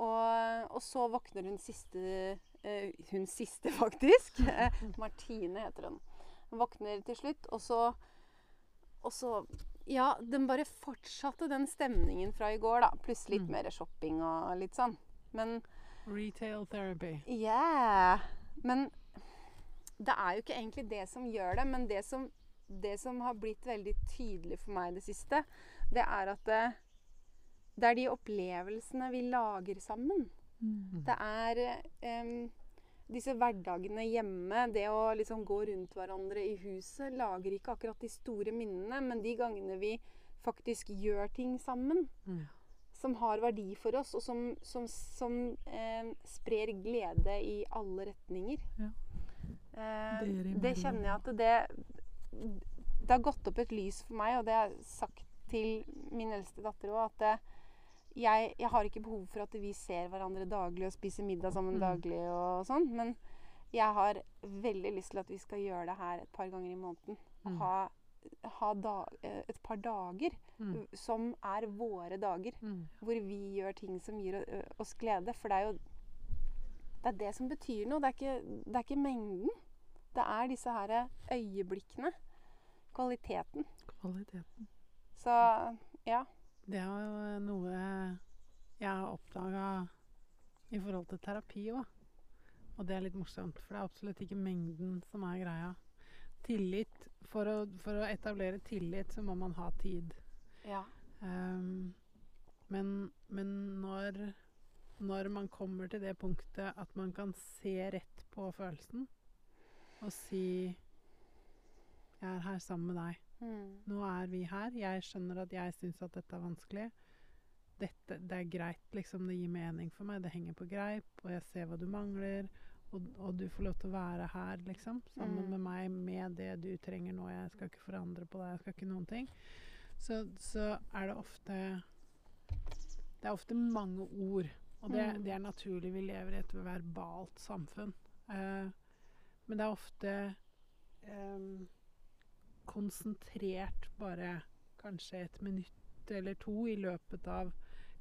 Og, og så våkner hun siste eh, Hun siste, [laughs] faktisk. Eh, Martine heter hun. Hun våkner til slutt, og så Og så Ja, den bare fortsatte den stemningen fra i går, da. Pluss litt Mm. mer shopping og litt sånn. Men Retail therapy. Yeah. Men det er jo ikke egentlig det som gjør det. Men det som, det som har blitt veldig tydelig for meg i det siste, det er at det, det er de opplevelsene vi lager sammen. Mm. Det er em, disse hverdagene hjemme, det å liksom gå rundt hverandre i huset, lager ikke akkurat de store minnene, men de gangene vi faktisk gjør ting sammen Mm. som har verdi for oss, og som, som, som eh, sprer glede i alle retninger. Ja. Eh, Dere det kjenner jeg at det Det har gått opp et lys for meg, og det har jeg sagt til min eldste datter òg, at det, jeg, jeg har ikke behov for at vi ser hverandre daglig og spiser middag sammen Mm. daglig og sånn, men jeg har veldig lyst til at vi skal gjøre det her et par ganger i måneden. Mm. Ha, ha da, eh, et par dager Mm. som er våre dager Mm. hvor vi gjør ting som gir oss glede. For det er jo det er det som betyr noe. Det er ikke, det er ikke mengden. Det er disse her øyeblikkene. Kvaliteten. Kvaliteten. Så ja. Det er jo noe jeg har oppdaga i forhold til terapi òg. Og det er litt morsomt, for det er absolutt ikke mengden som er greia. Tillit For å, for å etablere tillit så må man ha tid. ja. Um, men men når, når man kommer til det punktet at man kan se rett på følelsen og si 'Jeg er her sammen med deg'. Mm. Nå er vi her. Jeg skjønner at jeg syns at dette er vanskelig. Dette, det er greit, liksom. Det gir mening for meg. Det henger på greip, og jeg ser hva du mangler. Og, og du får lov til å være her, liksom. Sammen Mm. med meg, med det du trenger nå. Jeg skal ikke forandre på deg. Jeg skal ikke noen ting. Så, så er det ofte Det er ofte mange ord. Og det, Mm. det er naturlig. Vi lever i et verbalt samfunn. Eh, men det er ofte em, konsentrert bare kanskje et minutt eller to i løpet av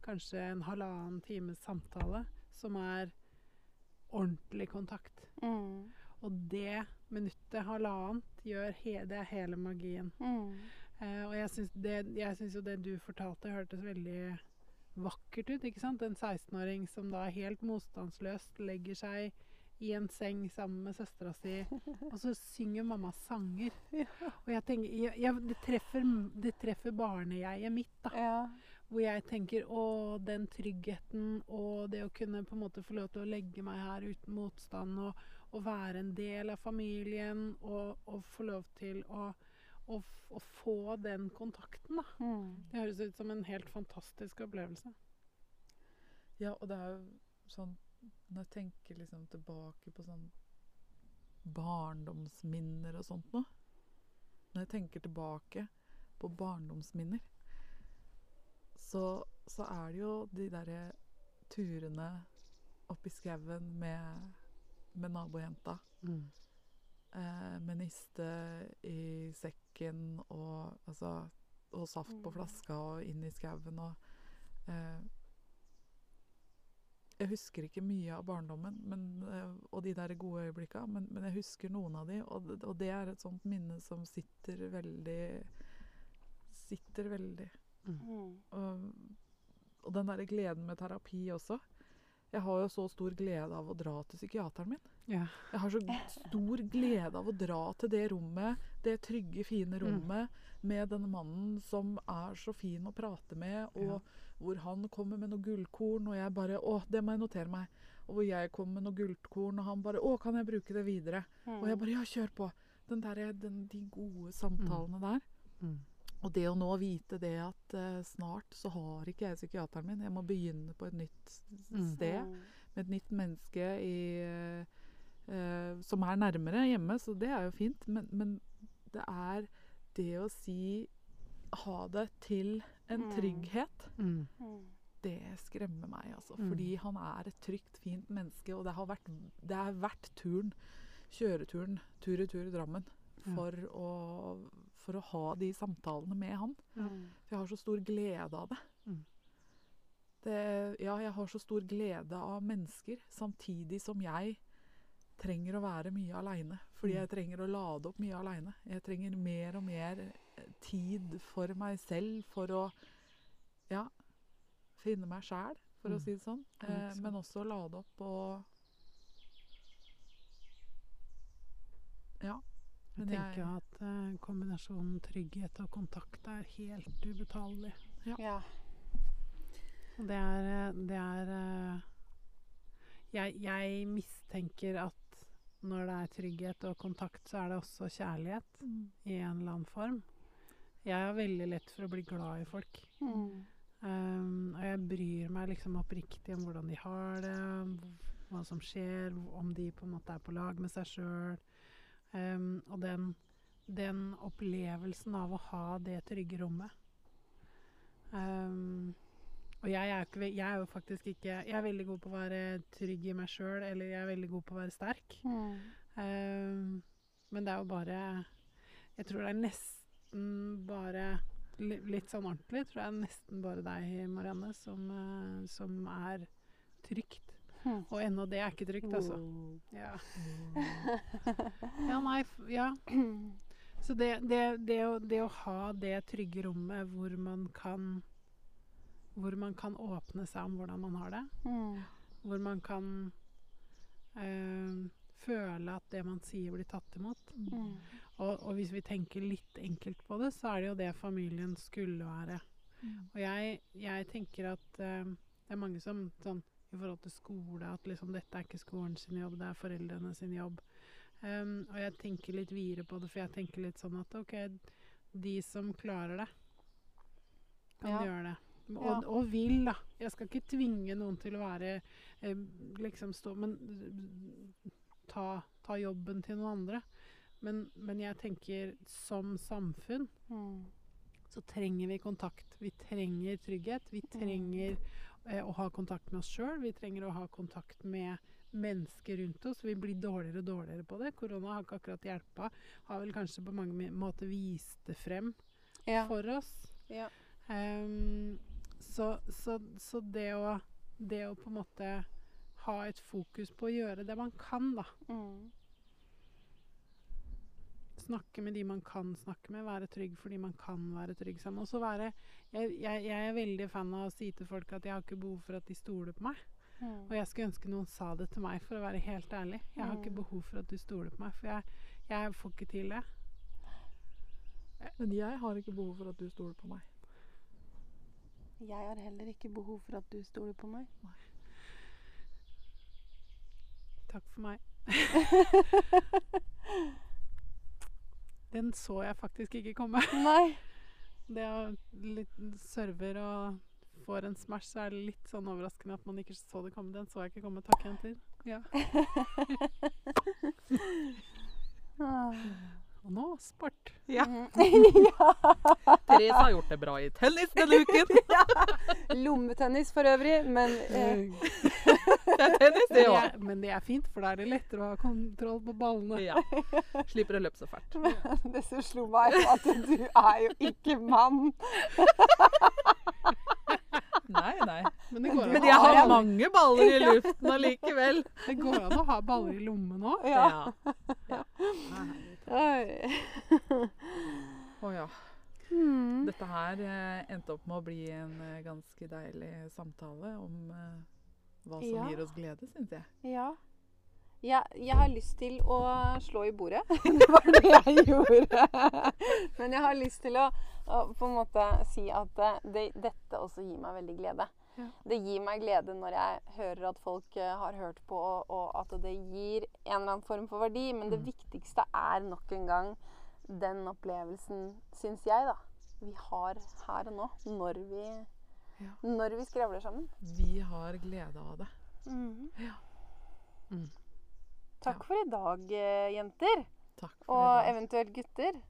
kanskje en halvannen times samtale, som er ordentlig kontakt. Mm. Og det minuttet, halvannet, gjør he det er hele magien. Mm. Eh, og jeg syns, det, jeg syns jo det du fortalte, hørtes veldig vakkert ut. ikke sant? En 16-åring som da helt motstandsløst legger seg i en seng sammen med søstera si, [laughs] og så synger mamma sanger. Og jeg tenker, jeg, jeg, det, treffer, det treffer barnejeget mitt, da. Ja. Hvor jeg tenker å, den tryggheten og det å kunne på en måte få lov til å legge meg her uten motstand og, og være en del av familien og, og få lov til å, å, få den kontakten, da. Mm. Det høres ut som en helt fantastisk opplevelse. Ja, og det er jo sånn Når jeg tenker liksom tilbake på sånn barndomsminner og sånt nå Når jeg tenker tilbake på barndomsminner, så, så er det jo de derre turene opp i skauen med, med nabojenta. Eh, med niste i sekken og, altså, og saft på Mm. flaska og inn i skauen og eh, Jeg husker ikke mye av barndommen men, eh, og de der gode øyeblikka, men, men jeg husker noen av de, og, og det er et sånt minne som sitter veldig Sitter veldig. Mm. Og, og den derre gleden med terapi også. Jeg har jo så stor glede av å dra til psykiateren min. Ja. Jeg har så stor glede av å dra til det rommet, det trygge, fine Mm. rommet, med denne mannen som er så fin å prate med, og Ja. hvor han kommer med noe gullkorn, og jeg bare Å, det må jeg notere meg. Og hvor jeg kommer med noe gullkorn, og han bare Å, kan jeg bruke det videre? Mm. Og jeg bare Ja, kjør på. Den der, den, de gode samtalene der. Mm. Og det å nå vite det at uh, snart så har ikke jeg psykiateren min, jeg må begynne på et nytt Mm. sted Mm. med et nytt menneske i, uh, som er nærmere hjemme, så det er jo fint. Men, men det er det å si ha det til en Mm. trygghet, Mm. Mm. det skremmer meg, altså. Mm. Fordi han er et trygt, fint menneske, og det har vært, det er verdt turen, kjøreturen, tur-retur Drammen, Ja. for, å, for å ha de samtalene med han. Mm. For jeg har så stor glede av det. Mm. det. Ja, jeg har så stor glede av mennesker, samtidig som jeg trenger å være mye aleine. Fordi Mm. jeg trenger å lade opp mye aleine. Jeg trenger mer og mer eh, tid for meg selv for å ja, finne meg sjæl. for å Mm. si det sånn. Eh, men også lade opp og Ja. Jeg tenker jo at eh, kombinasjonen trygghet og kontakt er helt ubetalelig. Ja. Og det er, eh, det er eh, jeg, jeg mistenker at når det er trygghet og kontakt, så er det også kjærlighet i en eller annen form. Jeg har veldig lett for å bli glad i folk. Mm. Um, og jeg bryr meg liksom oppriktig om hvordan de har det, hva som skjer, om de på en måte er på lag med seg sjøl. Um, og den, den opplevelsen av å ha det trygge rommet. Um, og jeg er, ikke, jeg er jo faktisk ikke Jeg er veldig god på å være trygg i meg sjøl, eller jeg er veldig god på å være sterk. Mm. Um, men det er jo bare Jeg tror det er nesten bare Litt sånn ordentlig tror jeg nesten bare deg, Marianne, som, eh, som er trygt. [laughs] Og ennå det er ikke trygt, altså. Ja, ja nei, ja. [clears throat] Så det, det, det, å, det å ha det trygge rommet hvor man kan Hvor man kan åpne seg om hvordan man har det, Mm. hvor man kan øh, føle at det man sier, blir tatt imot. Mm. Og, og hvis vi tenker litt enkelt på det, så er det jo det familien skulle være. Mm. Og jeg, jeg tenker at eh, det er mange som sånn i forhold til skole, at liksom dette er ikke skolen sin jobb, det er foreldrene sin jobb. Um, og jeg tenker litt videre på det, for jeg tenker litt sånn at ok, de som klarer det, kan Ja. gjøre det. Og, Ja. og vil, da. Jeg skal ikke tvinge noen til å være eh, liksom stå Men ta, ta jobben til noen andre. Men, men jeg tenker som samfunn Mm. så trenger vi kontakt. Vi trenger trygghet. Vi trenger eh, å ha kontakt med oss sjøl. Vi trenger å ha kontakt med mennesker rundt oss. Vi blir dårligere og dårligere på det. Korona har ikke akkurat hjelpa. Har vel kanskje på mange måter vist det frem Ja. for oss. Ja. Um, så, så, så det å det å på en måte ha et fokus på å gjøre det man kan, da. Mm. Snakke med de man kan snakke med, være trygg fordi man kan være trygg sammen. Og så være jeg, jeg, jeg er veldig fan av å si til folk at jeg har ikke behov for at de stoler på meg. Mm. Og jeg skulle ønske noen sa det til meg, for å være helt ærlig. Jeg har ikke Mm. behov for at du stoler på meg, for jeg, jeg får ikke til det. Men jeg har ikke behov for at du stoler på meg. Jeg har heller ikke behov for at du stoler på meg. Takk for meg. [laughs] [laughs] Den så jeg faktisk ikke komme. [laughs] Nei. Det å litt server og får en smash, så er det litt sånn overraskende at man ikke så det komme. Den så jeg ikke komme. Takk, jenter. Ja. [laughs] [laughs] Og nå sport. Ja. Mm. ja. [laughs] [laughs] Therese har gjort det bra i tennis denne [laughs] uken. Lommetennis for øvrig, men eh, Det er tennis, det òg. er, men det er fint, for da er det lettere å ha kontroll på ballene. Ja. Slipper å løpe så fælt. det som slo meg, er at du er jo ikke mann. Nei, nei. Men det går, Men jeg har mange baller i [laughs] luften allikevel. det går an å ha baller i lommen òg. Ja. Ja. Oi. oh, ja. Mm. Dette her eh, endte opp med å bli en eh, ganske deilig samtale om eh, hva som Ja. gir oss glede, syns jeg. Ja. Ja, jeg har lyst til å slå i bordet. [laughs] Det var det jeg gjorde. [laughs] Men jeg har lyst til å, å på en måte si at eh, det, dette også gir meg veldig glede. Ja. Det gir meg glede når jeg hører at folk eh, har hørt på, og, og at det gir en eller annen form for verdi. Men det Mm. viktigste er nok en gang den opplevelsen, syns jeg, da. Vi har her og nå. Når vi, Ja. når vi skravler sammen. Vi har glede av det. Mhm. Mm. Takk for i dag, eh, jenter. For Og i dag. eventuelt gutter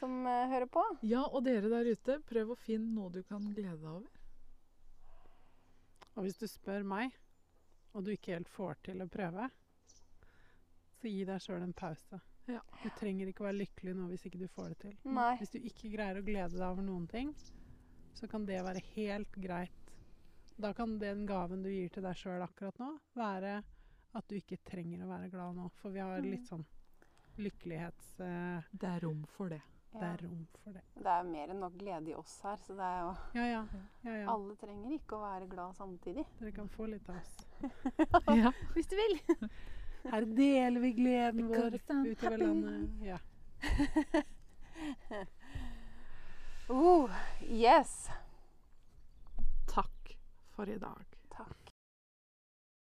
som eh, hører på. Ja, og dere der ute, prøv å finne noe du kan glede deg over. Og hvis du spør meg, og du ikke helt får til å prøve, så gi deg sjøl en pause. Ja. Du trenger ikke være lykkelig nå hvis ikke du får det til. Nei. Hvis du ikke greier å glede deg over noen ting, så kan det være helt greit. Da kan den gaven du gir til deg sjøl akkurat nå, være at du ikke trenger å være glad nå. For vi har Mm. litt sånn lykkelighets... Uh, Det er rom for det. Det er rom for det. Det er mer enn nok glede i oss her, så det er jo Ja, ja. ja, ja. Alle trenger ikke å være glad samtidig. Dere kan få litt av oss. [laughs] Ja. Hvis du vil. Her deler vi gleden vår utover landet. Ja. oh, [laughs] yes. Takk for i dag.